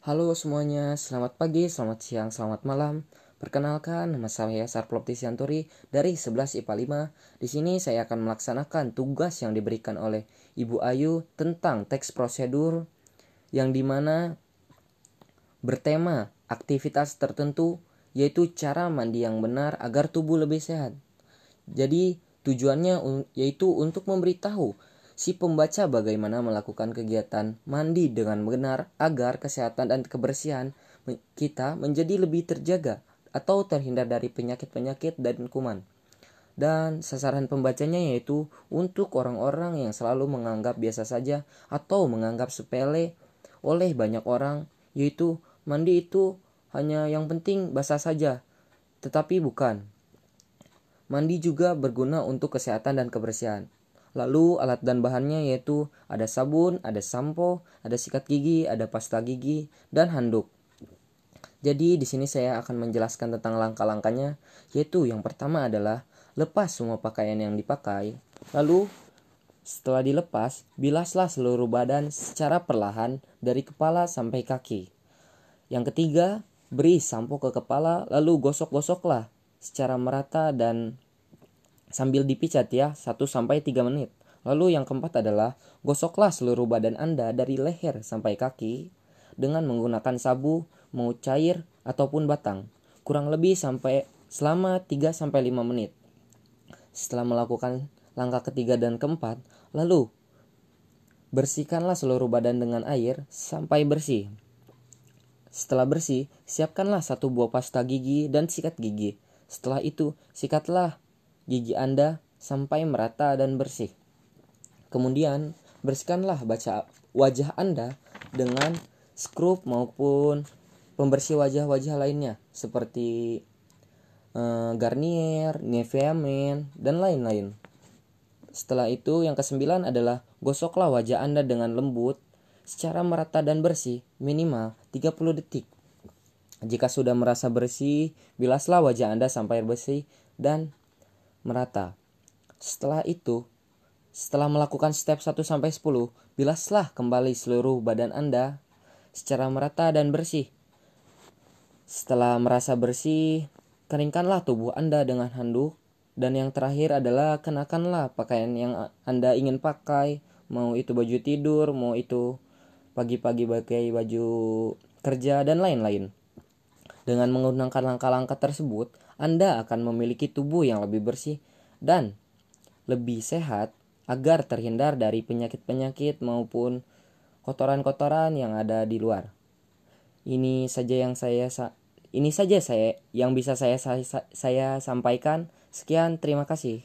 Halo semuanya, selamat pagi, selamat siang, selamat malam. Perkenalkan, nama saya Sarplop Tisianturi dari 11 IPA 5. Di sini saya akan melaksanakan tugas yang diberikan oleh Ibu Ayu tentang teks prosedur yang di mana bertema aktivitas tertentu yaitu cara mandi yang benar agar tubuh lebih sehat. Jadi tujuannya yaitu untuk memberitahu si pembaca bagaimana melakukan kegiatan mandi dengan benar agar kesehatan dan kebersihan kita menjadi lebih terjaga atau terhindar dari penyakit-penyakit dan kuman. Dan sasaran pembacanya yaitu untuk orang-orang yang selalu menganggap biasa saja atau menganggap sepele oleh banyak orang yaitu mandi itu hanya yang penting basah saja. Tetapi bukan. Mandi juga berguna untuk kesehatan dan kebersihan. Lalu alat dan bahannya yaitu ada sabun, ada sampo, ada sikat gigi, ada pasta gigi, dan handuk. Jadi di sini saya akan menjelaskan tentang langkah-langkahnya, yaitu yang pertama adalah lepas semua pakaian yang dipakai. Lalu setelah dilepas, bilaslah seluruh badan secara perlahan dari kepala sampai kaki. Yang ketiga, beri sampo ke kepala lalu gosok-gosoklah secara merata dan sambil dipicat ya 1 sampai 3 menit. Lalu yang keempat adalah gosoklah seluruh badan Anda dari leher sampai kaki dengan menggunakan sabu, mau cair ataupun batang. Kurang lebih sampai selama 3 sampai 5 menit. Setelah melakukan langkah ketiga dan keempat, lalu bersihkanlah seluruh badan dengan air sampai bersih. Setelah bersih, siapkanlah satu buah pasta gigi dan sikat gigi. Setelah itu, sikatlah gigi Anda sampai merata dan bersih. Kemudian, bersihkanlah baca wajah Anda dengan scrub maupun pembersih wajah-wajah lainnya seperti uh, Garnier, Nivea Men, dan lain-lain. Setelah itu, yang kesembilan adalah gosoklah wajah Anda dengan lembut secara merata dan bersih minimal 30 detik. Jika sudah merasa bersih, bilaslah wajah Anda sampai bersih dan merata. Setelah itu, setelah melakukan step 1 sampai 10, bilaslah kembali seluruh badan Anda secara merata dan bersih. Setelah merasa bersih, keringkanlah tubuh Anda dengan handuk dan yang terakhir adalah kenakanlah pakaian yang Anda ingin pakai, mau itu baju tidur, mau itu pagi-pagi pakai baju kerja dan lain-lain. Dengan menggunakan langkah-langkah tersebut, Anda akan memiliki tubuh yang lebih bersih dan lebih sehat agar terhindar dari penyakit-penyakit maupun kotoran-kotoran yang ada di luar. Ini saja yang saya ini saja saya yang bisa saya saya, saya sampaikan. Sekian, terima kasih.